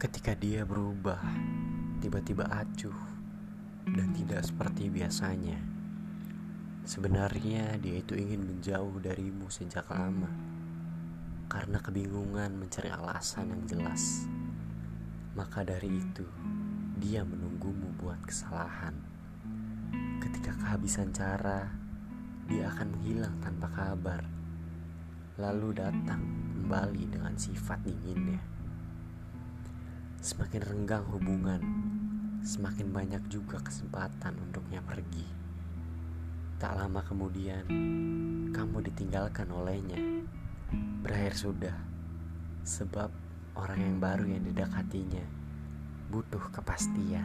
Ketika dia berubah, tiba-tiba acuh dan tidak seperti biasanya. Sebenarnya dia itu ingin menjauh darimu sejak lama karena kebingungan mencari alasan yang jelas. Maka dari itu, dia menunggumu buat kesalahan. Ketika kehabisan cara, dia akan menghilang tanpa kabar. Lalu datang kembali dengan sifat dinginnya. Semakin renggang hubungan, semakin banyak juga kesempatan untuknya pergi. Tak lama kemudian, kamu ditinggalkan olehnya. Berakhir sudah, sebab orang yang baru yang didekatinya butuh kepastian.